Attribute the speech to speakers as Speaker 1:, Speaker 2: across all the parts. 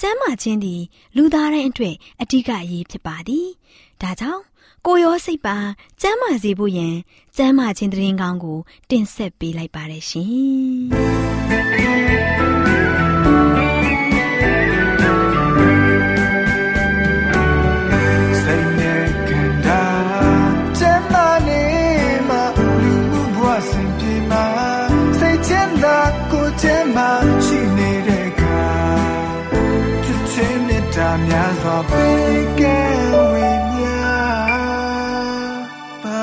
Speaker 1: ကျမ်းမာခြင်းသည် လူသားတိုင်းအတွက်အဓိကအရေးဖြစ်ပါသည်ဒါကြောင့်ကိုရောစိတ်ပါကျမ်းမာစေဖို့ယင်ကျမ်းမာခြင်းတရင်ကောင်းကို တင်ဆက်ပေးလိုက်ပါတယ်
Speaker 2: ရှင်စိတ်နဲ့ကန္တာကျမ်းမာနေမှာလူမှုဘဝစင်ပြေမှာစိတ်ချမ်းသာကိုကျမ်းမာ များစွာပေးကဲဝေမျှပါ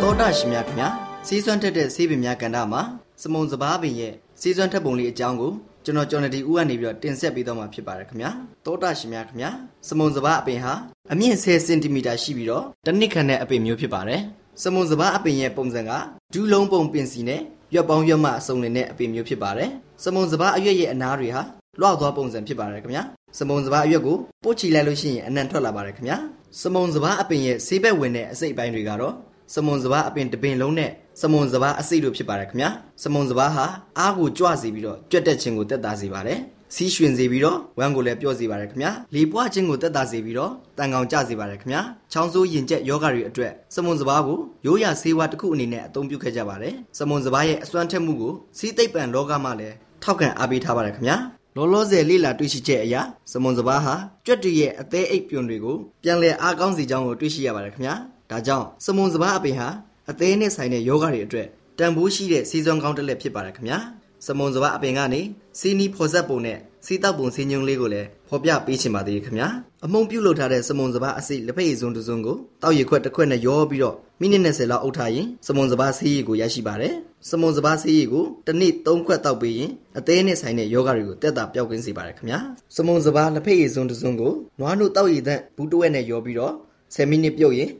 Speaker 3: တောတာရှင်များခင်ဗျာစီးစွမ်းတက်တဲ့ဆေးပင်များကဏ္ဍမှာစမုံစပားပင်ရဲ့စီးစွမ်းထက်ပုံလေးအကြောင်းကိုကျွန်တော်ကျော်နေဒီဦးကနေပြီးတော့တင်ဆက်ပေးတော့မှာဖြစ်ပါတယ်ခင်ဗျာတောတာရှင်များခင်ဗျာစမုံစပားအပင်ဟာအမြင့်10စင်တီမီတာရှိပြီးတော့တစ်နှစ်ခန့်တဲ့အပင်မျိုးဖြစ်ပါတယ်စမုံစပားအပင်ရဲ့ပုံစံကဒူးလုံးပုံပင်စီနဲ့ရွက်ပေါင်းရွက်မအစုံနေတဲ့အပင်မျိုးဖြစ်ပါတယ်စမုံစပားအရွက်ရဲ့အနားတွေဟာ လွှောက်သွားပုံစံဖြစ်ပါတယ်ခင်ဗျာစမုံစပားအရွက်ကိုပို့ချီလိုက်လို့ရှိရင်အနံထွက်လာပါတယ်ခင်ဗျာစမုံစပားအပင်ရဲ့ဆေးဘက်ဝင်တဲ့အစိတ်အပိုင်းတွေကတော့စမုံစပားအပင်တစ်ပင်လုံးနဲ့စမုံစပားအစိတ်တို့ဖြစ်ပါတယ်ခင်ဗျာစမုံစပားဟာအားကိုကြွစေပြီးတော့ကြွက်တက်ခြင်းကိုတက်တာစေပါတယ်စီးရွှင်စေပြီးတော့ဝမ်းကိုလည်းပြော့စေပါတယ်ခင်ဗျာလေပွားခြင်းကိုတက်တာစေပြီးတော့တန်ကောင်ကြစေပါတယ်ခင်ဗျာချောင်းဆိုးရင်ကျက်ယောဂတွေအတွက်စမုံစပားကိုရိုးရာဆေးဝါးတစ်ခုအနေနဲ့အသုံးပြုခဲ့ကြပါတယ်စမုံစပားရဲ့အစွမ်းထက်မှုကိုစီးသိပ်ပံလောကမှာလည်းထောက်ခံအားပေးထားပါတယ်ခင်ဗျာ လောလောဆယ်လေ့လာတွေ့ရှိချက်အရစမွန်စပားဟာကြွက်တရဲ့အသေးအိပ်ပြွန်တွေကိုပြန်လည်အားကောင်းစေကြောင်းကိုတွေ့ရှိရပါတယ်ခင်ဗျာဒါကြောင့်စမွန်စပားအပင်ဟာအသေးနဲ့ဆိုင်တဲ့ယောဂတွေအတွက်တန်ဖိုးရှိတဲ့စီစွမ်းကောင်းတစ်လက်ဖြစ်ပါတယ်ခင်ဗျာ စမုံစပားအပင်ကနေစီနီဖော်ဆက်ပုံနဲ့စီတောက်ပုံစင်းညုံလေးကိုလည်းဖော်ပြပေးချင်ပါသေးတယ်ခင်ဗျာအမုံပြုတ်လုပ်ထားတဲ့စမုံစပားအစိလက်ဖက်ရည်စွန်းတစ်စွန်းကိုတောက်ရခွက်တစ်ခွက်နဲ့ရောပြီးတော့မိနစ်20လောက်အုပ်ထားရင်စမုံစပားဆေးရည်ကိုရရှိပါတယ်စမုံစပားဆေးရည်ကိုတစ်နေ့3ခွက်တောက်ပေးရင်အသေးနဲ့ဆိုင်တဲ့ယောဂတွေကိုတက်တာပျောက်ကင်းစေပါတယ်ခင်ဗျာစမုံစပားလက်ဖက်ရည်စွန်းတစ်စွန်းကိုနွားနို့တောက်ရည်သန့်ဘူးတဝက်နဲ့ရောပြီးတော့10မိနစ်ပြုတ်ရင်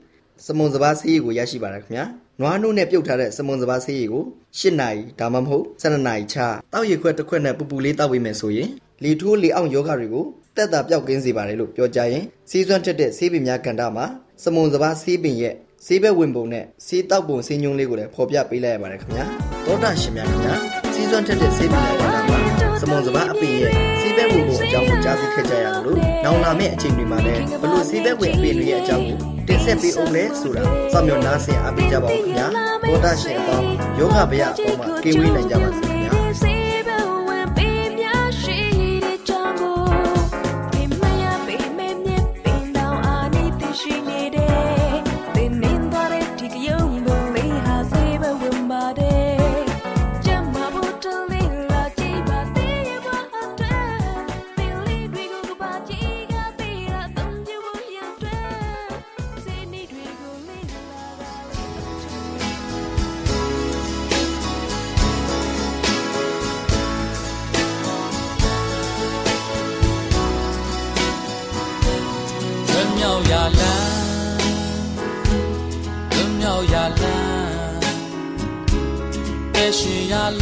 Speaker 3: စမုံစပားဆေးရည်ကိုရရှိပါတယ်ခင်ဗျာ နွားနို့နဲ့ပြုတ်ထားတဲ့စမုံစပားဆေးရည်ကို8နာရီဒါမှမဟုတ်12နာရီချတောက်ရည်ခွက်တစ်ခွက်နဲ့ပူပူလေးတောက်ပေးမယ်ဆိုရင်လေထိုးလေအောင်ယောဂတွေကိုတက်တာပျောက်ကင်းစေပါတယ်လို့ပြောကြရင်စီးစွမ်းထက်တဲ့ဆေးပင်များကဏ္ဍမှာစမုံစပားဆေးပင်ရဲ့ဆေးဘက်ဝင်ပုံနဲ့ဆေးတောက်ပုံဆေးညွှန်းလေးကိုလည်းဖော်ပြပေးလိုက်ရပါတယ်ခင်ဗျာသောတာရှင်များခင်ဗျာစီးစွမ်းထက်တဲ့ဆေးပင်များကဏ္ဍမှာစမုံစပားအပင်ရဲ့ဆေးဘက်ဝင်ပုံအကြောင်းကိုကြားသိခဲ့ကြရသလိုနောင်လာမယ့်အချိန်တွေမှာလည်းဘလို့ဆေးဘက်ဝင်အပင်တွေရဲ့အကြောင်းကို တင်ဆက်ပေးအောင်လဲဆိုတာစောင့်မျှော်နားဆင်အားပေးကြပါဦးခင်ဗျာသောတာရှင်အပေါင်းယောဂဗျာအပေါင်းမှာကင်းဝေးနိုင်ကြပါစေ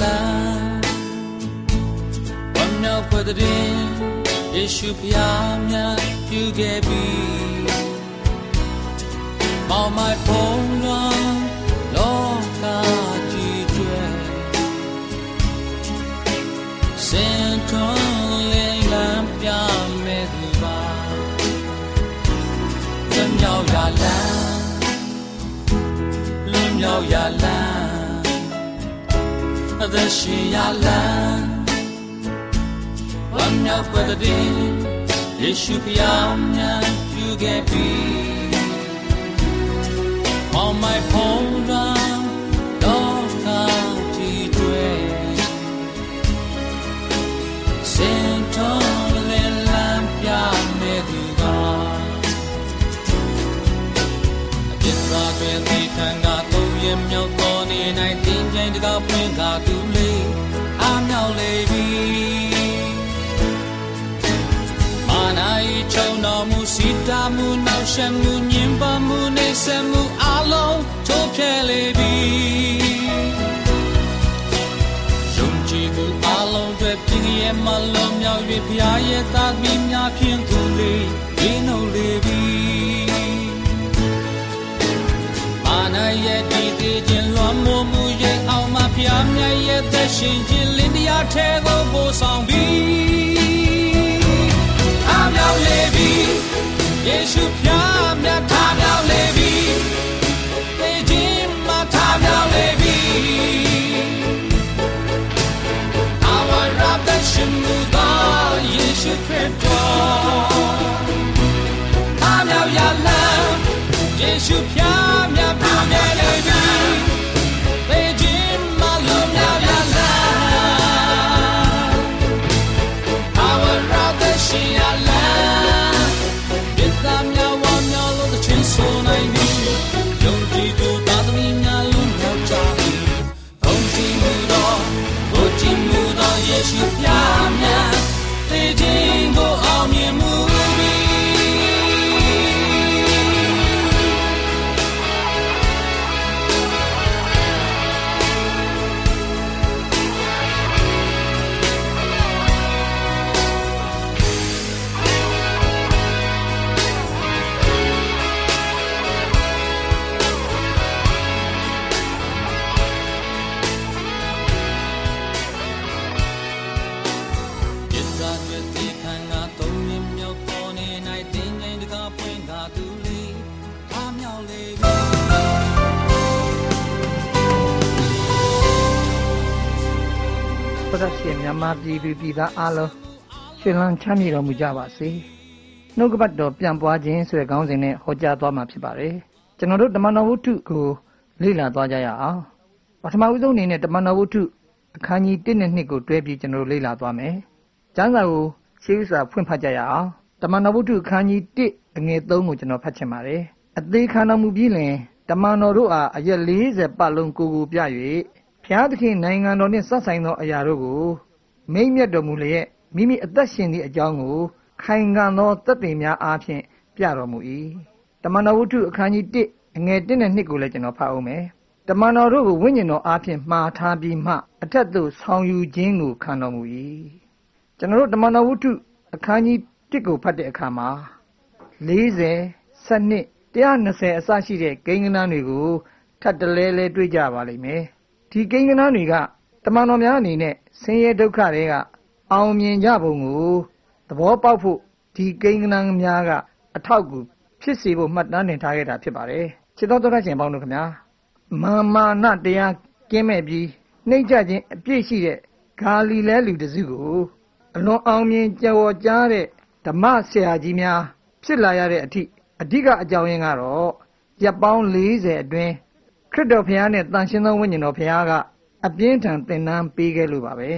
Speaker 4: လမ်းဝမ်းမြောက်ဖွယ်တဲ့ယေရှုဖျားမြတ်ပြုခဲ့ပြီမောင်မိုင်ဖုံးလွန်လောကကြီးကျွဲစင်ထွန်းလင်းလန်းပြမဲ့သူပါလွန်မြောက်ရာလမ်းလွန်မြောက်ရာလမ်းအသက်ရှင်ရာလမ်း ဝမြောက်ပွဲတဲ့ယေရှုဖျားများပြုခဲ့ပြီ On my phone run တော့ကာကြည့်တွေ့စင်တော်လည်းလမ်းပြနေသူကအပြစ်သားတွေဒီခံကတော့ရဲ့မြောက်တော်နေနိုင်တင်းကျိန်တကား စီတာမှုနောက်ရှက်မှုညင်ပါမှုနေဆက်မှုအလုံးထိုးဖျက်လေပြီယုံကြည်သူအလုံးတွေပြင်းရဲ့မလုံးမြောက်၍ဖျားရဲ့သားသမီးများဖြင့်သူလေးဒီနှုတ်လေပြီမာနာရဲ့ဒီသေးခြင်းလွန်မိုးမှုရဲ့အောင်မဖျားမြတ်ရဲ့သက်ရှင်ခြင်းလင်းတရားထဲကိုပို့ဆောင်ပြီအမြောက်လေပြီ ယေရှုဖျားမြတ်ထားမြောက်လေပြီသေခြင်းမထားမြောက်လေပြီ Our redemption will go Yesu Christo အမြောက်ရလမ်းယေရှု
Speaker 5: ပြည်သူပြည်သားအားလုံးရှင်လန်းချမ်းမြေတော်မူကြပါစေနှုတ်ကပတ်တော်ပြန်ပွားခြင်းဆိုတဲ့ခေါင်းစဉ်နဲ့ဟောကြားသွားမှာဖြစ်ပါတယ်ကျွန်တော်တို့တမန်တော်ဝတ္ထုကိုလေ့လာသွားကြရအောင်ပထမဦးဆုံးအနေနဲ့တမန်တော်ဝတ္ထုအခန်းကြီး1နဲ့2ကိုတွဲပြီးကျွန်တော်တို့လေ့လာသွားမယ်ကျမ်းစာကိုရှေးဥစွာဖွင့်ဖတ်ကြရအောင်တမန်တော်ဝတ္ထုအခန်းကြီး1အငယ်3ကိုကျွန်တော်ဖတ်ချင်ပါတယ်အသေးခံတော်မူပြီးလင်တမန်တော်တို့အားအရက်40ပတ်လုံးကိုကိုပြ၍ဖျားသခင်နိုင်ငံတော်နှင့်ဆက်ဆိုင်သောအရာတို့ကို မိမ့်မြတ်တော်မူလျက်မိမိအသက်ရှင်သည့်အကြောင်းကို ခိုင်ခံ့သောသက်သေများအားဖြင့်ပြတော်မူ၏တမန်တော်ဝတ္ထုအခန်းကြီး1အငယ်1နဲ့2ကိုလည်းကျွန်တော်ဖတ်အောင်မယ်တမန်တော်တို့ကိုဝိညာဉ်တော်အားဖြင့်မှားထားပြီးမှအထက်သို့ဆောင်ယူခြင်းကိုခံတော်မူ၏ကျွန်တော်တို့တမန်တော်ဝတ္ထုအခန်းကြီး1ကိုဖတ်တဲ့အခါမှာ40 12 120အစရှိတဲ့ကိန်းဂဏန်းတွေကိုထပ်တလဲလဲတွေ့ကြပါလိမ့်မယ်ဒီကိန်းဂဏန်းတွေကတမန်တော်များအနေနဲ့ ဆင်းရဲဒုက္ခတွေကအောင်မြင်ကြပုံကိုသဘောပေါက်ဖို့ဒီကိန်းဂဏန်းများကအထောက်အကူဖြစ်စေဖို့မှတ်တမ်းတင်ထားခဲ့တာဖြစ်ပါတယ်ခြေတော်တော်ရှင်ပေါင်းတို့ခင်ဗျာမာမာနတရားကင်းမဲ့ပြီးနှိမ့်ချခြင်းအပြည့်ရှိတဲ့ဂါလိလဲလူတစ်စုကိုအလွန်အောင်မြင်ကြော်ကြားတဲ့ဓမ္မဆရာကြီးများဖြစ်လာရတဲ့အထိအဓိကအကြောင်းရင်းကတော့ရပ်ပေါင်း40အတွင်းခရစ်တော်ဘုရားနဲ့တန်ရှင်သောဝိညာဉ်တော်ဘုရားက အပြင်းထန်သင်တန်းပေးခဲ့လို့ပါပဲ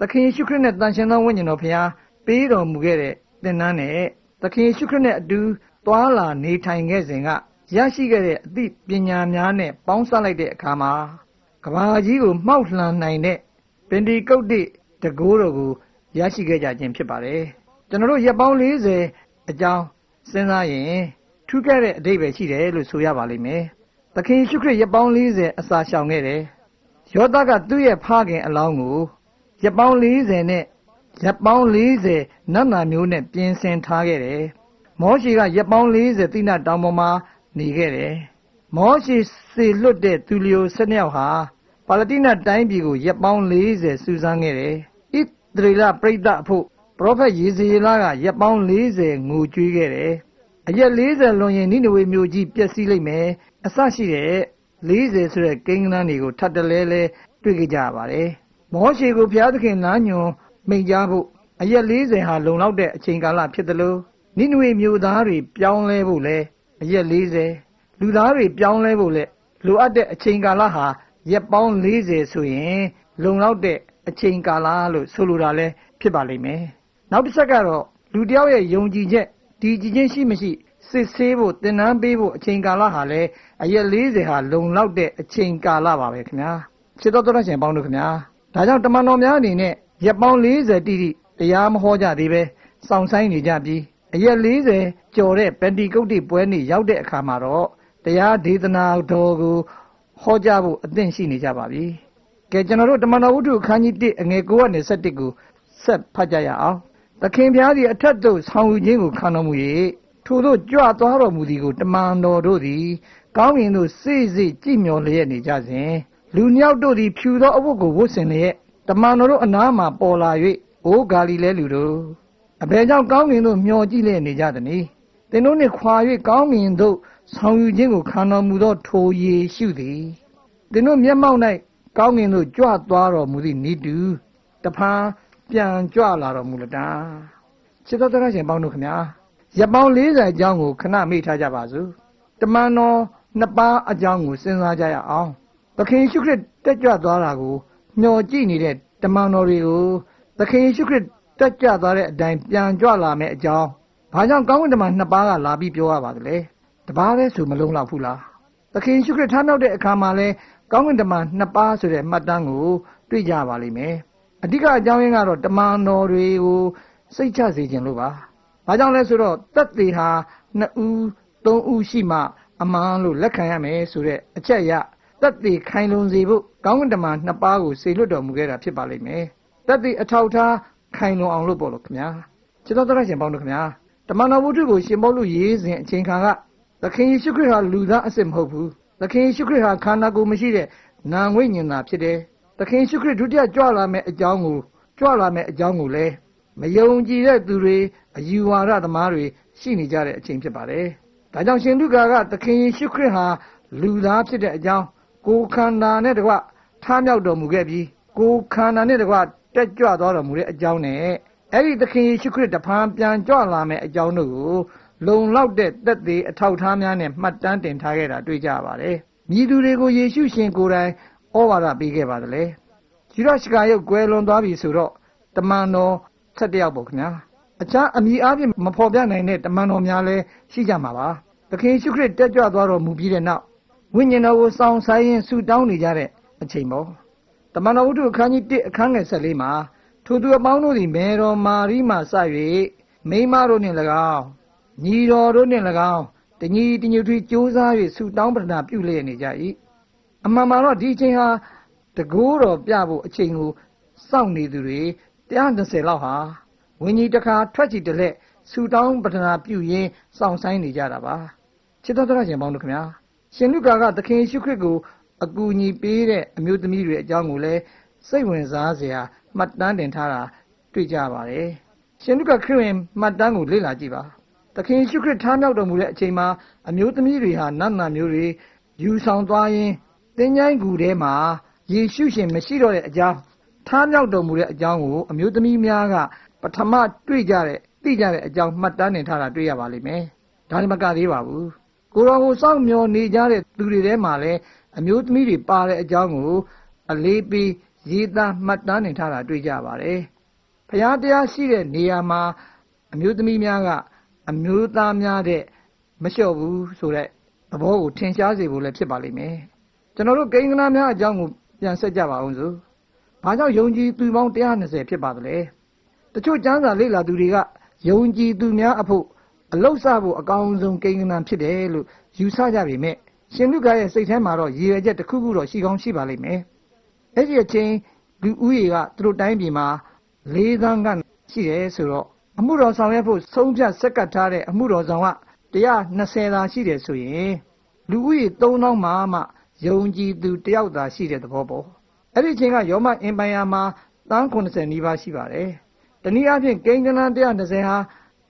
Speaker 5: သခင်ယေရှုခရစ်နဲ့တန်ရှင်သောဝိညာဉ်တော်ဘုရားပေးတော်မူခဲ့တဲ့သင်တန်းနဲ့သခင်ယေရှုခရစ်နဲ့အတူသွာလာနေထိုင်ခဲ့စဉ်ကရရှိခဲ့တဲ့အသိပညာများနဲ့ပေါင်းစပ်လိုက်တဲ့အခါမှာကဘာကြီးကိုမှောက်လှန်နိုင်တဲ့ပင်ဒီကုတ်တိတကိုးတော်ကိုရရှိခဲ့ကြခြင်းဖြစ်ပါတယ်ကျွန်တော်တို့ရက်ပေါင်း40အကြောင်းစဉ်းစားရင်ထူးခြားတဲ့အဓိပ္ပာယ်ရှိတယ်လို့ဆိုရပါလိမ့်မယ်သခင်ယေရှုခရစ်ရက်ပေါင်း40အစာရှောင်ခဲ့တယ် ယောသကသူ့ရဲ့ဖခင်အလောင်းကိုရက်ပေါင်း40နဲ့ရက်ပေါင်း40နတ်နာမျိုးနဲ့ပြင်ဆင်ထားခဲ့တယ်မောရှေကရက်ပေါင်း40တိနတောင်ပေါ်မှာနေခဲ့တယ်မောရှေစေလွတ်တဲ့သူလျို12ယောက်ဟာပါလတိနတိုင်းပြည်ကိုရက်ပေါင်း40စူးစမ်းခဲ့တယ်ဣသရေလပရိသတ်အဖို့ပရောဖက်ယေဇေလကရက်ပေါင်း40ငိုကြွေးခဲ့တယ်အရက်40လွန်ရင်နိနဝေမြို့ကြီးပျက်စီးလိမ့်မယ်အစရှိတဲ့ 40ဆိုတဲ့ကိန်းဂဏန်းတွေကိုထပ်တလဲလဲတွေ့ကြကြရပါတယ်မောရှေကိုဘုရားသခင်လမ်းညွန်မိန့်ကြားဖို့အရက်40ဟာလုံလောက်တဲ့အချိန်ကာလဖြစ်တယ်လို့နိနဝေမျိုးသားတွေပြောင်းလဲဖို့လဲအရက်40လူသားတွေပြောင်းလဲဖို့လဲလိုအပ်တဲ့အချိန်ကာလဟာရက်ပေါင်း40ဆိုရင်လုံလောက်တဲ့အချိန်ကာလလို့ဆိုလိုတာလဲဖြစ်ပါလိမ့်မယ်နောက်တစ်ချက်ကတော့လူတယောက်ရဲ့ယုံကြည်ချက်ဒီကြည်ချင်းရှိမရှိ စစ်ဆေးဖို့တင်နန်းပေးဖို့အချိန်ကာလဟာလဲအရက်40ဟာလုံလောက်တဲ့အချိန်ကာလပါပဲခင်ဗျာခြေတော်တော်ရှင်ပေါင်းတို့ခင်ဗျာဒါကြောင့်တမန်တော်များအနေနဲ့ရက်ပေါင်း40တိတိတရားမဟောကြသေးပဲစောင့်ဆိုင်နေကြပြီးအရက်40ကျော်တဲ့ပန်တီကုတ်တိပွဲနေ့ရောက်တဲ့အခါမှာတော့တရားဒေသနာတော်ကိုဟောကြားဖို့အသင့်ရှိနေကြပါပြီကဲကျွန်တော်တို့တမန်တော်ဝုဒ္ဓအခန်းကြီး1အငယ်9ကနေ17ကိုဆက်ဖတ်ကြရအောင်သခင်ဖျားသည်အထက်သို့ဆောင်းယူခြင်းကိုခံတော်မူ၍ ထို့သောကြွသွားတော်မူသည်ကိုတမန်တော်တို့သည် ကောင်းကင်သို့စိစိကြည်မျောလျက်နေကြစဉ်လူညောက်တို့သည်ဖြူသောအဝတ်ကိုဝတ်ဆင်လျက်တမန်တော်တို့အနားမှပေါ်လာ၍အိုးဂါလိလဲလူတို့အဘယ်ကြောင့်ကောင်းကင်သို့မျောကြည့်လျက်နေကြသနည်းသင်တို့နှင့်ခွာ၍ကောင်းကင်သို့ဆောင်ယူခြင်းကိုခံတော်မူသောထိုယေရှုသည်သင်တို့မျက်မှောက်၌ကောင်းကင်သို့ကြွသွားတော်မူသည့်ဤတူတဖန်ပြန်ကြွလာတော်မူလတာချစ်တော်တရရှင်ပေါင်းတို့ခမညာ ရပောင်း40အကြောင်းကိုခဏမေ့ထားကြပါစို့တမန်တော်နှစ်ပါးအကြောင်းကိုစဉ်းစားကြရအောင်သခင်ရှုခရစ်တက်ကြွသွားတာကိုမျှော်ကြည့်နေတဲ့တမန်တော်တွေကိုသခင်ယေရှုခရစ်တက်ကြွသွားတဲ့အတိုင်းပြန်ကြွလာမယ့်အကြောင်းဘာကြောင့်ကောင်းကင်တမန်နှစ်ပါးကလာပြီးပြောရပါသလဲတပါးလဲဆိုမလုံးလောက်ဘူးလားသခင်ယေရှုခရစ်ထားမြောက်တဲ့အခါမှာလဲကောင်းကင်တမန်နှစ်ပါးဆိုတဲ့မှတ်တမ်းကိုတွေ့ကြပါလိမ့်မယ်အဓိကအကြောင်းရင်းကတော့တမန်တော်တွေကိုစိတ်ချစေခြင်းလို့ပါ ဘာကြောင့်လဲဆိုတော့တက်သေးဟာ2ဦး3ဦးရှိမှအမှန်လို့လက်ခံရမယ်ဆိုတဲ့အချက်ရတက်သေးခိုင်လုံစေဖို့ကောင်းကင်တမန်နှစ်ပါးကိုစေလွတ်တော်မူခဲ့တာဖြစ်ပါလိမ့်မယ်တက်သေးအထောက်ထားခိုင်လုံအောင်လို့ပေါ့လို့ခင်ဗျာခြေတော်တော်ရှင်ပေါင်းတို့ခင်ဗျာတမန်တော်ဝုဒ္ဓကိုရှင်ပေါလုရေးစဉ်အချိန်ခါကသခင်ယေရှုခရစ်ဟာလူသားအစ်စ်မဟုတ်ဘူးသခင်ယေရှုခရစ်ဟာခန္ဓာကိုယ်မရှိတဲ့နာငွေညင်တာဖြစ်တယ်သခင်ယေရှုခရစ်ဒုတိယကြွလာမယ့်အကြောင်းကိုကြွလာမယ့်အကြောင်းကိုလည်း မယုံကြည်တဲ့သူတွေအယူဝါဒသမားတွေရှိနေကြတဲ့အချိန်ဖြစ်ပါတယ်ဒါကြောင့်ရှင်လူကာကသခင်ယေရှုခရစ်ဟာလူသားဖြစ်တဲ့အကြောင်းကိုယ်ခန္ဓာနဲ့တကွထားမြောက်တော်မူခဲ့ပြီးကိုယ်ခန္ဓာနဲ့တကွတက်ကြွသွားတော်မူတဲ့အကြောင်းနဲ့အဲ့ဒီသခင်ယေရှုခရစ်တဖန်ပြန်ကြွလာမယ့်အကြောင်းတို့ကိုလုံလောက်တဲ့သက်သေအထောက်ထားများနဲ့မှတ်တမ်းတင်ထားခဲ့တာတွေ့ကြပါတယ်။မြည်သူတွေကိုယေရှုရှင်ကိုယ်တိုင်ဩဝါဒပေးခဲ့ပါတယ်လေ။ဂျူဒရှကာရုပ်ကွယ်လွန်သွားပြီဆိုတော့တမန်တော် ၁၁ယောက်ပေါ့ခင်ဗျာ။အခြားအမိအားဖြင့်မဖော်ပြနိုင်တဲ့တမန်တော်များလည်းရှိကြမှာပါ။သခင်ယေရှုခရစ်တက်ကြွသွားတော်မူပြီးတဲ့နောက်ဝိညာဉ်တော်ကိုစောင့်ဆိုင်ရင်ဆုတောင်းနေကြတဲ့အချိန်ပေါ့။တမန်တော်ဝတ္ထုအခန်းကြီး1အခန်းငယ်14မှာထိုသူအပေါင်းတို့သည်မေတော်မာရီမှစ၍မိမတို့နှင့်၎င်းညီတော်တို့နှင့်၎င်းတညီတညွတ်ထွေကြိုးစား၍ဆုတောင်းပတနာပြုလျက်နေကြ၏အမှန်မှန်တော့ဒီအချိန်ဟာတကိုးတော်ပြဖို့အချိန်ကိုစောင့်နေသူတွေ 120လောက်ဟာဝင်းကြီးတစ်ခါထွက်ချီတလက်ဆုတောင်းပတနာပြုရင်းစောင့်ဆိုင်နေကြတာပါချစ်တော်တော်ရှင်ပေါင်းတို့ခင်ဗျာရှင်လူကာကသခင်ယေရှုခရစ်ကိုအကူအညီပေးတဲ့အမျိုးသမီးတွေအကြောင်းကိုလည်းစိတ်ဝင်စားစရာမှတ်တမ်းတင်ထားတာတွေ့ကြပါတယ်ရှင်လူကခရစ်ဝင်မှတ်တမ်းကိုလေ့လာကြည့်ပါသခင်ယေရှုခရစ်ထားမြောက်တော်မူတဲ့အချိန်မှာအမျိုးသမီးတွေဟာနတ်နာမျိုးတွေယူဆောင်သွားရင်းသင်္ချိုင်းကူထဲမှာယေရှုရှင်မရှိတော့တဲ့အကြောင်း ထားမြောက်တော်မူတဲ့အကြောင်းကိုအမျိုးသမီးများကပထမတွေ့ကြတဲ့သိကြတဲ့အကြောင်းမှတ်တမ်းတင်ထားတာတွေ့ရပါလိမ့်မယ်။ဒါလည်းမကသေးပါဘူး။ကိုရောကိုစောင့်မျှော်နေကြတဲ့သူတွေထဲမှာလည်းအမျိုးသမီးတွေပါတဲ့အကြောင်းကို အလေးပေးရေးသားမှတ်တမ်းတင်ထားတာတွေ့ကြပါတယ်။ဘုရားတရားရှိတဲ့နေရာမှာအမျိုးသမီးများကအမျိုးသားများတဲ့မလျှော့ဘူးဆိုတဲ့သဘောကိုထင်ရှားစေဖို့လည်းဖြစ်ပါလိမ့်မယ်။ကျွန်တော်တို့ကိန်းဂဏများအကြောင်းကိုပြန်ဆက်ကြပါအောင်စို့။ ဘာကြောင့်ယုံကြည်သူပေါင်း120ဖြစ်ပါသလဲ။တချို့ကျမ်းစာလေ့လာသူတွေကယုံကြည်သူများအဖို့အလုဆဖို့အကောင်းဆုံးကိန်းဂဏဖြစ်တယ်လို့ယူဆကြပေမဲ့ရှင်လူကရဲ့စိတ်ထဲမှာတော့ရည်ရွယ်ချက်တစ်ခုခုတော့ရှိကောင်းရှိပါလိမ့်မယ်။အဲ့ဒီအချိန်လူဦးရေကသူတို့တိုင်းပြည်မှာ၄သန်းကရှိတယ်ဆိုတော့အမှုတော်ဆောင်ရွက်ဖို့ဆုံးဖြတ်ဆက်ကပ်ထားတဲ့အမှုတော်ဆောင်က120သာရှိတယ်ဆိုရင်လူဦးရေ3000မှာမှယုံကြည်သူတယောက်သာရှိတဲ့သဘောပေါ့ အဲ့ဒီအချိန်ကယောမအင်ပိုင်ယာမှာတန်း80နီးပါးရှိပါတယ်တနည်းအားဖြင့်ကိန်းကနန်း120ဟာ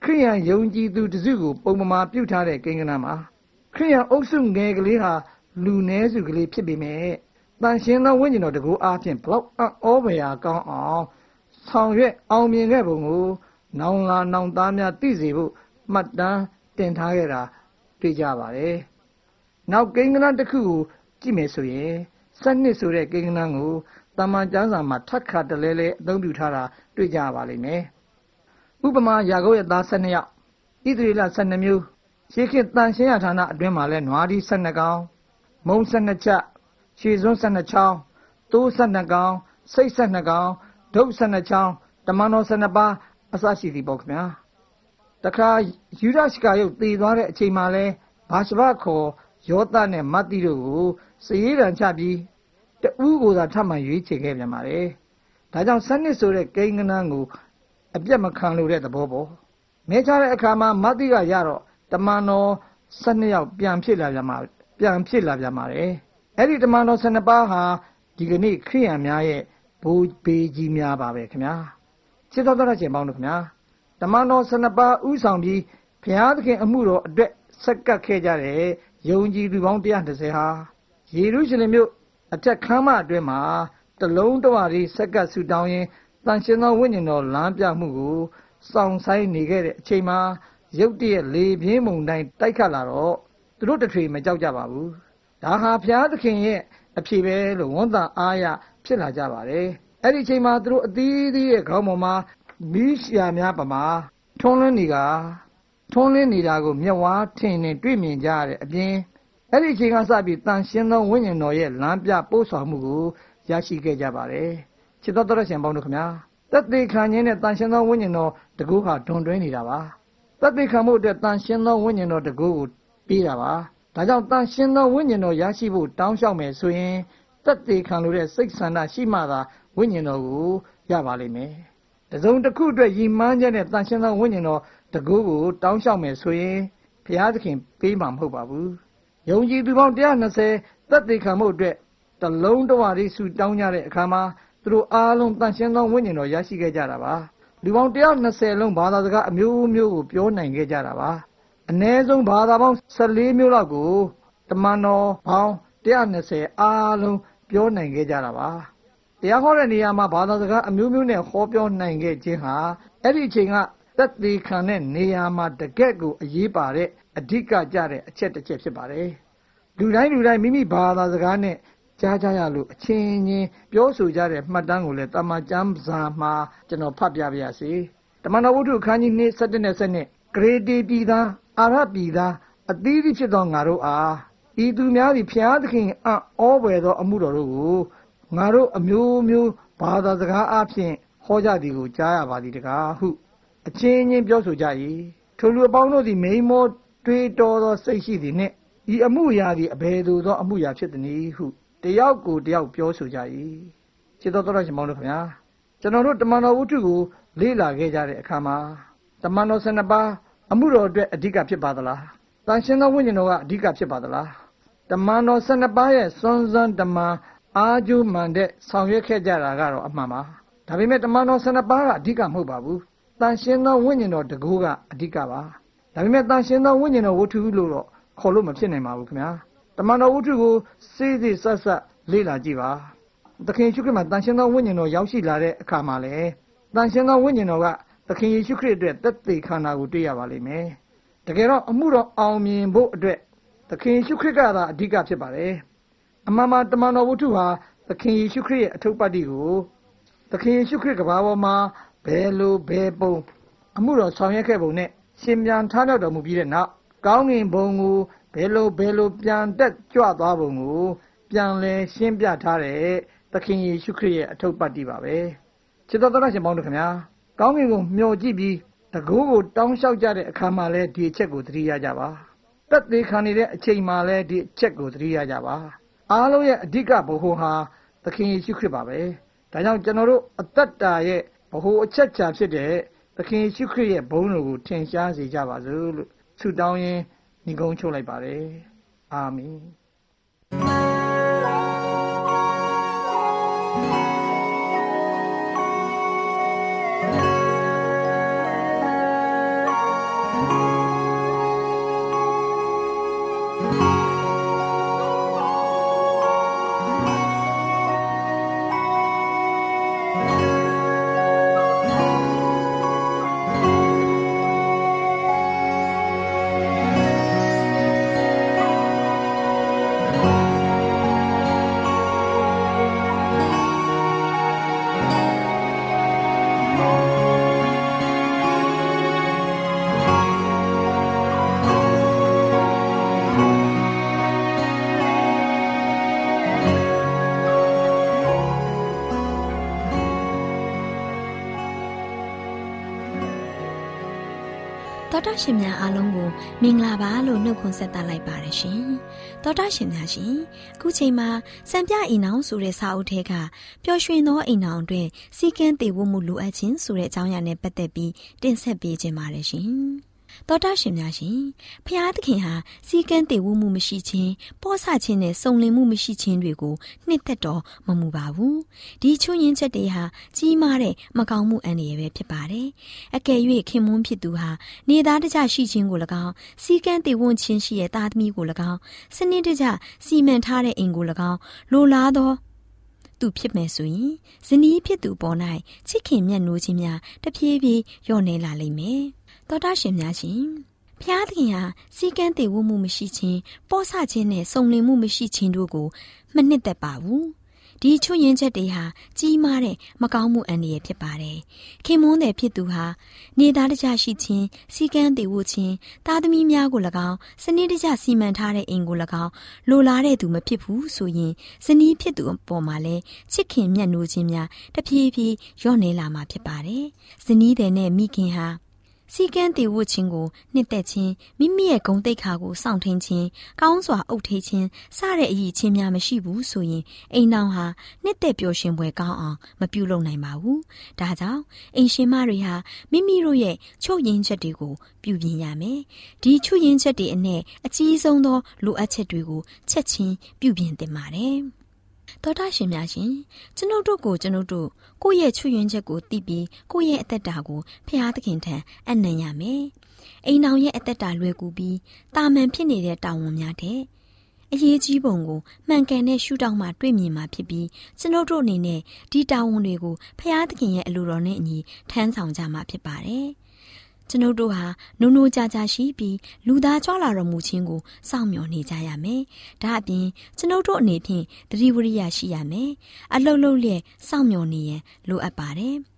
Speaker 5: ခရိယန်ယုံကြည်သူတစုကိုပုံမှန်ပြုထားတဲ့ကိန်းကနန်းမှာခရိယန်အုပ်စုငယ်ကလေးဟာလူနည်းစုကလေးဖြစ်ပေမဲ့တန်ရှင်းသောဝိညာဉ်တော်တကူအားဖြင့်ဘလောက်အောဘရာကောင်းအောင်စဆောင်ရွက်အောင်မြင်ခဲ့ပုံကိုနောင်လာနောင်သားများသိစေဖို့မှတ်တမ်းတင်ထားခဲ့တာတွေ့ကြပါတယ်။နောက်ကိန်းဂဏန်းတစ်ခုကိုကြည့်မယ်ဆိုရင် စနစ်ဆိုတဲ့ကိန်းဂဏန်းကိုတမန်ကျမ်းစာမှာထပ်ခါတလဲလဲအသုံးပြုထားတာတွေ့ကြပါလိမ့်မယ်။ဥပမာယာကုပ်ရဲ့သား12ယောက်ဣသရေလ12မျိုးရှေးခေတ်တန်ရှင်းရဌာနအတွင်းမှာလဲနွားဒီ12ကောင်မုံ12ချက်ရှည်စွန်း12ချောင်းတိုး12ကောင်စိတ်12ကောင်ဒုတ်12ချောင်းတမန်တော်12ပါးအစရှိသည်ပေါ့ခင်ဗျာတခါယူဒရှကာယုတ်တည်သွားတဲ့အချိန်မှာလဲဘာရှဘခေါ်ယောသနဲ့မတ်တိတို့ကိုစည်ရန်ချပြီး တဦးကိုသာထပ်မံရွေးချယ်ခဲ့ပြန်ပါတယ်ဒါကြောင့်စနစ်ဆိုတဲ့ကိန်းကနန်းကိုအပြတ်မခံလို့တဲ့သဘောပေါ့မဲချတဲ့အခါမှာမတ်တိကရတော့တမန်တော်12ယောက်ပြန်ဖြစ်လာပြန်မှာပြန်ဖြစ်လာပြန်ပါတယ်အဲ့ဒီတမန်တော်12ပါးဟာဒီကနေ့ခရိယံများရဲ့ဘိုးဘေးကြီးများပါပဲခင်ဗျာချစ်တော်တော်ရှင်ပေါင်းတို့ခင်ဗျာတမန်တော်12ပါးဥဆောင်ပြီးဘုရားသခင်အမှုတော်အတွက်ဆက်ကပ်ခဲ့ကြတဲ့ယုံကြည်သူပေါင်း130ဟာယေရုရှလင်မြို့ အထက်ခမ်းမအတွင်းမှာတလုံးတဝရီဆက်ကပ်ဆူတောင်းရင်တန်ရှင်သောဝိညာဉ်တော်လမ်းပြမှုကိုစောင့်ဆိုင်နေခဲ့တဲ့အချိန်မှာရုတ်တရက်လေပြင်းမုန်တိုင်းတိုက်ခတ်လာတော့သူတို့တထွေမကြောက်ကြပါဘူးဒါဟာဘုရားသခင်ရဲ့အဖြစ်ပဲလို့ဝန်တာအားရဖြစ်လာကြပါတယ်အဲ့ဒီအချိန်မှာသူတို့အသီးသီးရဲ့ခေါင်းပေါ်မှာမီးရှာများပမာထွန်းလင်းနေကထွန်းလင်းနေတာကိုမျက်ဝါးထင်ထင်တွေ့မြင်ကြရတဲ့အပြင် အဲ့ဒီအချိန်ကစပြီးတန်ရှင်းသောဝိညာဉ်တော်ရဲ့လမ်းပြပို့ဆောင်မှုကိုရရှိခဲ့ကြပါတယ်ချစ်တော်တော်ရှင်ပေါင်းတို့ခင်ဗျာသက်သေခံခြင်းနဲ့တန်ရှင်းသောဝိညာဉ်တော်တကူဟာတွန်တွဲနေတာပါသက်သေခံမှုအတွက်တန်ရှင်းသောဝိညာဉ်တော်တကူကိုပေးတာပါဒါကြောင့်တန်ရှင်းသောဝိညာဉ်တော်ရရှိဖို့တောင်းလျှောက်မယ်ဆိုရင်သက်သေခံလို့တဲ့စိတ်ဆန္ဒရှိမှသာဝိညာဉ်တော်ကိုရပါလိမ့်မယ်တစုံတစ်ခုအတွက်ရည်မှန်းချက်နဲ့တန်ရှင်းသောဝိညာဉ်တော်တကူကိုတောင်းလျှောက်မယ်ဆိုရင်ဘုရားသခင်ပေးမှာမဟုတ်ပါဘူး ယုံကြည်သူပေါင်း120သက်သေခံမှုအတွက်တလုံးတဝရီဆူတောင်းကြတဲ့အခါမှာသူတို့အားလုံးတန်ရှင်းသောဝိညာဉ်တော်ရရှိခဲ့ကြတာပါလူပေါင်း120လုံးဘာသာစကားအမျိုးမျိုးကိုပြောနိုင်ခဲ့ကြတာပါအ ਨੇ ဆုံးဘာသာပေါင်း14မျိုးလောက်ကိုတမန်တော်ပေါင်း120အားလုံးပြောနိုင်ခဲ့ကြတာပါတရားဟောတဲ့နေရာမှာဘာသာစကားအမျိုးမျိုးနဲ့ဟောပြောနိုင်ခဲ့ခြင်းဟာအဲ့ဒီအချိန်ကသက်သေခံတဲ့နေရာမှာတကယ့်ကိုအရေးပါတဲ့ အဓိကကြတဲ့အချက်တစ်ချက်ဖြစ်ပါတယ်လူတိုင်းလူတိုင်းမိမိဘာသာစကားနဲ့ကြားကြရလို့အချင်းချင်းပြောဆိုကြတဲ့မှတ်တမ်းကိုလည်းတမန်ကျမ်းစာမှာကျွန်တော်ဖတ်ပြပါရစေတမန်တော်ဝုဒ္ဓအခန်းကြီး2 7နဲ့7နဲ့ဂရေတီပြည်သားအာရပြည်သားအသီးသီးဖြစ်သောငါတို့အားဤသူများသည်ဖျားသခင်အံ့ဩပွေသောအမှုတော်တို့ကိုငါတို့အမျိုးမျိုးဘာသာစကားအဖြစ်ဟောကြသည်ကိုကြားရပါသည်တကားဟုအချင်းချင်းပြောဆိုကြ၏ထိုလူအပေါင်းတို့သည်မိမော တွေးတော်သောစိတ်ရှိသည်နှင့်ဤအမှုရာသည်အဘယ်သို့သောအမှုရာဖြစ်သည်ဟုတယောက်ကိုတယောက်ပြောဆိုကြ၏ခြေတော်တော်ရှင်မောင်တို့ခင်ဗျာကျွန်တော်တို့တမန်တော်ဝုဒ္ဓကိုလေ့လာခဲ့ကြတဲ့အခါမှာတမန်တော်12ပါးအမှုတော်အတွက်အဓိကဖြစ်ပါသလားတန်ရှင်သောဝိညာဉ်တော်ကအဓိကဖြစ်ပါသလားတမန်တော်12ပါးရဲ့စွန်းစွန်းတမန်အာကျူးမှန်တဲ့ဆောင်ရွက်ခဲ့ကြတာကတော့အမှန်ပါဒါပေမဲ့တမန်တော်12ပါးကအဓိကမဟုတ်ပါဘူးတန်ရှင်သောဝိညာဉ်တော်တကူကအဓိကပါ ဒါပေမဲ့တန်ရှင်သောဝိညာဉ်တော်ဝတ္ထုလို့တော့ခေါ်လို့မဖြစ်နိုင်ပါဘူးခင်ဗျာတမန်တော်ဝတ္ထုကိုစေးစေးဆက်ဆက်လေ့လာကြည့်ပါသခင်ယေရှုခရစ်မှာတန်ရှင်သောဝိညာဉ်တော်ရောက်ရှိလာတဲ့အခါမှာလေတန်ရှင်သောဝိညာဉ်တော်ကသခင်ယေရှုခရစ်အတွက်သက်သေခန္ဓာကိုတွေ့ရပါလိမ့်မယ်တကယ်တော့အမှုတော်အောင်မြင်ဖို့အတွက်သခင်ယေရှုခရစ်ကသာအဓိကဖြစ်ပါတယ်အမှန်မှတမန်တော်ဝတ္ထုဟာသခင်ယေရှုခရစ်ရဲ့အထုပ်ပတ်တိကိုသခင်ယေရှုခရစ်ကဘာပေါ်မှာဘယ်လိုဘယ်ပုံအမှုတော်ဆောင်ရွက်ခဲ့ပုံနဲ့ ရှင်ပြန်ထားမြောက်တော်မူပြီးတဲ့နောက်ကောင်းငင်ဘုံကိုဘယ်လိုဘယ်လိုပြန်တက်ကြွသွားပုံကိုပြန်လဲရှင်းပြထားတဲ့သခင်ယေရှုခရစ်ရဲ့အထုပ်ပတ်တိပါပဲချစ်တော်တော်ရှင်ပေါင်းတို့ခင်ဗျာကောင်းငင်ကိုမျှော်ကြည့်ပြီးတကူကိုတောင်းလျှောက်ကြတဲ့အခါမှာလဲဒီအချက်ကိုသတိရကြပါတက်သေးခံနေတဲ့အချိန်မှာလဲဒီအချက်ကိုသတိရကြပါအားလုံးရဲ့အဓိကဘဟုဟာသခင်ယေရှုခရစ်ပါပဲဒါကြောင့်ကျွန်တော်တို့အသက်တာရဲ့ဘဟုအချက်ချာဖြစ်တဲ့ သခင်ယေရှုခရစ်ရဲ့ဘုန်းတော်ကိုထင်ရှားစေကြပါစို့လို့ဆုတောင်းရင်းညီကုန်းချုပ်လိုက်ပါတယ်အာမင်
Speaker 1: တော်တာရှင်များအားလုံးကိုမင်္ဂလာပါလို့နှုတ်ခွန်းဆက်သလိုက်ပါတယ်ရှင်။တော်တာရှင်များရှင်အခုချိန်မှာစံပြအိမ်အောင်ဆိုတဲ့စာအုပ်ထဲကပျော်ရွှင်သောအိမ်အောင်အတွက်စီကန်းတည်ဝမှုလိုအပ်ခြင်းဆိုတဲ့အကြောင်းအရာနဲ့ပတ်သက်ပြီးတင်ဆက်ပေးခြင်းပါတယ်ရှင်။ တော်တာရှင်များရှင်ဖျားသခင်ဟာစီကန်းတည်ဝမှုမရှိခြင်းပောဆခြင်းနဲ့စုံလင်မှုမရှိခြင်းတွေကိုနှစ်သက်တော်မမူပါဘူးဒီချွင်းရင်ချက်တွေဟာကြီးမားတဲ့မကောင်းမှုအန္တရာယ်ပဲဖြစ်ပါတယ်အကယ်၍ခင်မွန်းဖြစ်သူဟာနေသားတကြရှိခြင်းကို၎င်းစီကန်းတည်ဝခြင်းရှိတဲ့သားသမီးကို၎င်းစနစ်တကျစီမံထားတဲ့အိမ်ကို၎င်းလိုလားသောသူဖြစ်မယ်ဆိုရင်ဇနီးဖြစ်သူပေါ်၌ချစ်ခင်မြတ်နိုးခြင်းများတဖြည်းဖြည်းလျော့နေလာလိမ့်မယ် တော်တာရှင်များရှင်ဖျားသခင်ဟာစီကန်းတည်ဝမှုမရှိခြင်းပောဆခြင်းနဲ့စုံလင်မှုမရှိခြင်းတို့ကိုမနှစ်သက်ပါဘူးဒီချွရင်ချက်တွေဟာကြီးမားတဲ့မကောင်းမှုအန္တရာယ်ဖြစ်ပါတယ်ခင်မွန်းတဲ့ဖြစ်သူဟာနေသားတကြရှိခြင်းစီကန်းတည်ဝခြင်းသားသမီးများကို၎င်းစနစ်တကျစီမံထားတဲ့အိမ်ကို၎င်းလိုလားတဲ့သူမဖြစ်ဘူးဆိုရင်ဇနီးဖြစ်သူအပေါ်မှာလဲချစ်ခင်မြတ်နိုးခြင်းများတဖြည်းဖြည်းညော့နေလာမှာဖြစ်ပါတယ်ဇနီးတဲ့နဲ့မိခင်ဟာ စီကန်းတည်ဝတ်ခြင်းကိုနှစ်သက်ခြင်းမိမိရဲ့ဂုံတိတ်ခါကိုစောင့်ထင်းခြင်းကောင်းစွာအုပ်ထိခြင်းစတဲ့အရေးချင်းများမရှိဘူးဆိုရင်အိမ်နောင်ဟာနှစ်သက်ပျော်ရွှင်ပွဲကောင်းအောင်မပြုလုပ်နိုင်ပါဘူး။ဒါကြောင့်အိမ်ရှင်မတွေဟာမိမိတို့ရဲ့ချုပ်ရင်းချက်တွေကိုပြုပြင်ရမယ်။ဒီချုပ်ရင်းချက်တွေအနက်အကြီးဆုံးသောလိုအပ်ချက်တွေကိုချက်ချင်းပြုပြင်သင့်ပါတယ်။ တော်တာရှင်များရှင်ကျွန်ုပ်တို့ကိုကျွန်ုပ်တို့ကိုယ့်ရဲ့ချွယွင်းချက်ကိုသိပြီးကိုယ့်ရဲ့အသက်တာကိုဖျားသခင်ထံအနံ့ရမယ်။အိမ်အောင်ရဲ့အသက်တာလွယ်ကူပြီးတာမန်ဖြစ်နေတဲ့တာဝန်များတဲ့အရေးကြီးပုံကိုမှန်ကန်တဲ့ရှုထောင့်မှတွေ့မြင်မှာဖြစ်ပြီးကျွန်ုပ်တို့အနေနဲ့ဒီတာဝန်တွေကိုဖျားသခင်ရဲ့အလိုတော်နဲ့အညီထမ်းဆောင်ကြမှာဖြစ်ပါတယ်။ ကျွန်ုပ်တို့ဟာနိုးနိုးကြကြရှိပြီးလူသားကြွလာတော်မူခြင်းကိုစောင့်မျှော်နေကြရမယ်။ဒါအပြင်ကျွန်ုပ်တို့အနေဖြင့်တတိဝရိယရှိရမယ်။အလုတ်လုတ်လျက်စောင့်မျှော်နေရန်လိုအပ်ပါတယ်။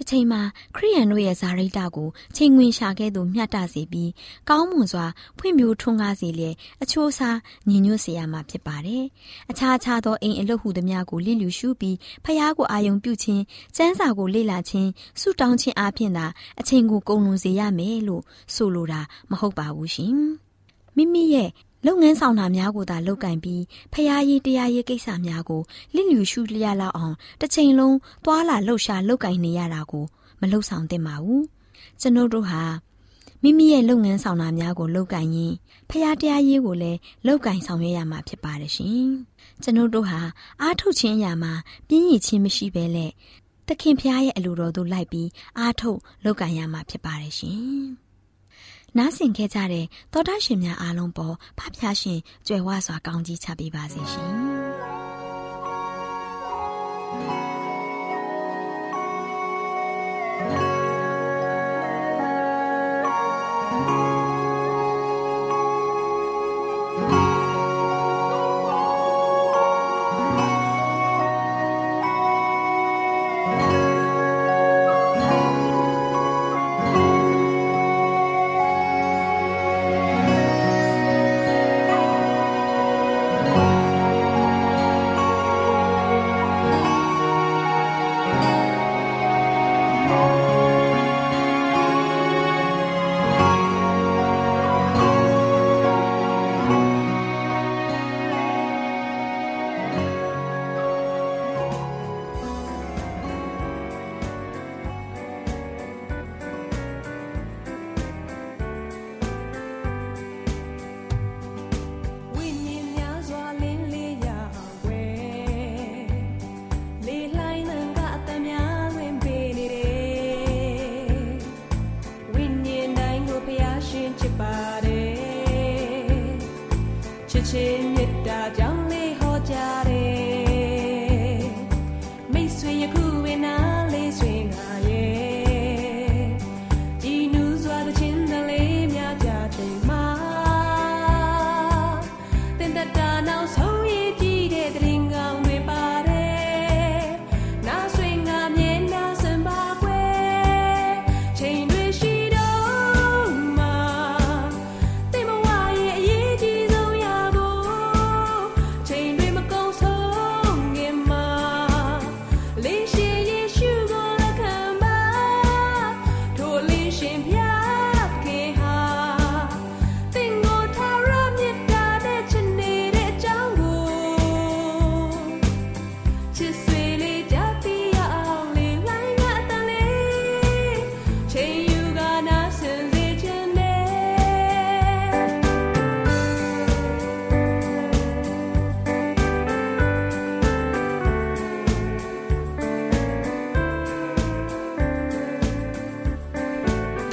Speaker 1: တစ်ချိန်မှာခရိယန်တို့ရဲ့ဇာရိတကိုချိန်ဝင်ရှာခဲ့သူမျှတစေပြီးကောင်းမွန်စွာဖွင့်ပြထွန်းကားစေလျက်အချိုးစားညီညွတ်စေရမှာဖြစ်ပါတယ်။အခြားခြားသောအိမ်အလုပ်ဟုသမျှကိုလစ်လျူရှုပြီးဖျားကိုအာယုံပြုခြင်းစန်းစာကိုလေ့လာခြင်းဆုတောင်းခြင်းအပြင်သာအချိန်ကိုကုန်လွန်စေရမယ်လို့ဆိုလိုတာမဟုတ်ပါဘူးရှင်။မိမိရဲ့ လုပ်ငန်းဆောင်တာများကိုသာလုပ်ကင်ပြီးဖျားရေးတရားရေးကိစ္စများကိုလစ်လျူရှုလျက်လောက်အောင်တစ်ချိန်လုံးသွာလာလှုပ်ရှားလုပ်ကင်နေရတာကိုမလှုပ်ဆောင်သင့်ပါဘူးကျွန်ုပ်တို့ဟာမိမိရဲ့လုပ်ငန်းဆောင်တာများကိုလုပ်ကင်ရင်ဖျားတရားရေးကိုလည်းလုပ်ကင်ဆောင်ရွက်ရမှာဖြစ်ပါတယ်ရှင်ကျွန်ုပ်တို့ဟာအားထုတ်ခြင်းအရာမှာပြင်းရည်ခြင်းမရှိဘဲနဲ့သခင်ဖျားရဲ့အလိုတော်သို့လိုက်ပြီးအားထုတ်လုပ်ကင်ရမှာဖြစ်ပါတယ်ရှင် နားဆင်ခဲ့ကြတဲ့သောတာရှင်များအားလုံးပေါ်ဖဖျားရှင်ကြွယ်ဝစွာကောင်းကြီးချပေးပါစေရှင်။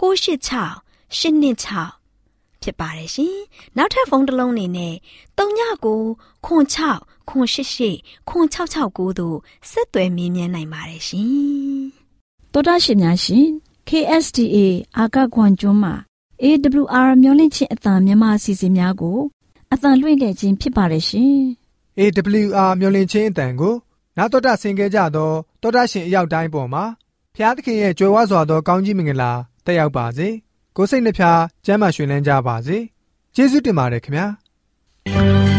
Speaker 1: 686 826ဖြစ်ပါတယ်ရှင်။နောက်ထပ်ဖုန်းတစ်လုံးနေနဲ့39ခွန်6ခွန်88ခွန်669တို့ဆက်သွယ်မြင်းမြန်းနိုင်ပါတယ်ရှင်။
Speaker 6: တော်တာရှင်များရှင် KSTA အာကခွန်ကျွန်းမှာ AWR မျိုးလင့်ချင်းအတံမြန်မာအစီအစဉ်များကိုအတံလွှင့်ခဲ့ခြင်းဖြစ်ပါတယ်ရှင်
Speaker 7: AWR မျော်လင့်ခြင်းအတန်ကိုနာတော်တာဆင် गे ကြတော့တောတာရှင်အရောက်တိုင်းပေါ်မှာဖျားသခင်ရဲ့ကြွယ်ဝစွာသောကောင်းကြီးမင်္ဂလာ တက်ရောက်ပါစေကိုယ်စိတ်နှဖျားစမ်းမွှေလန်းကြပါစေကျေးဇူးတင်ပါတယ်ခင်ဗျာ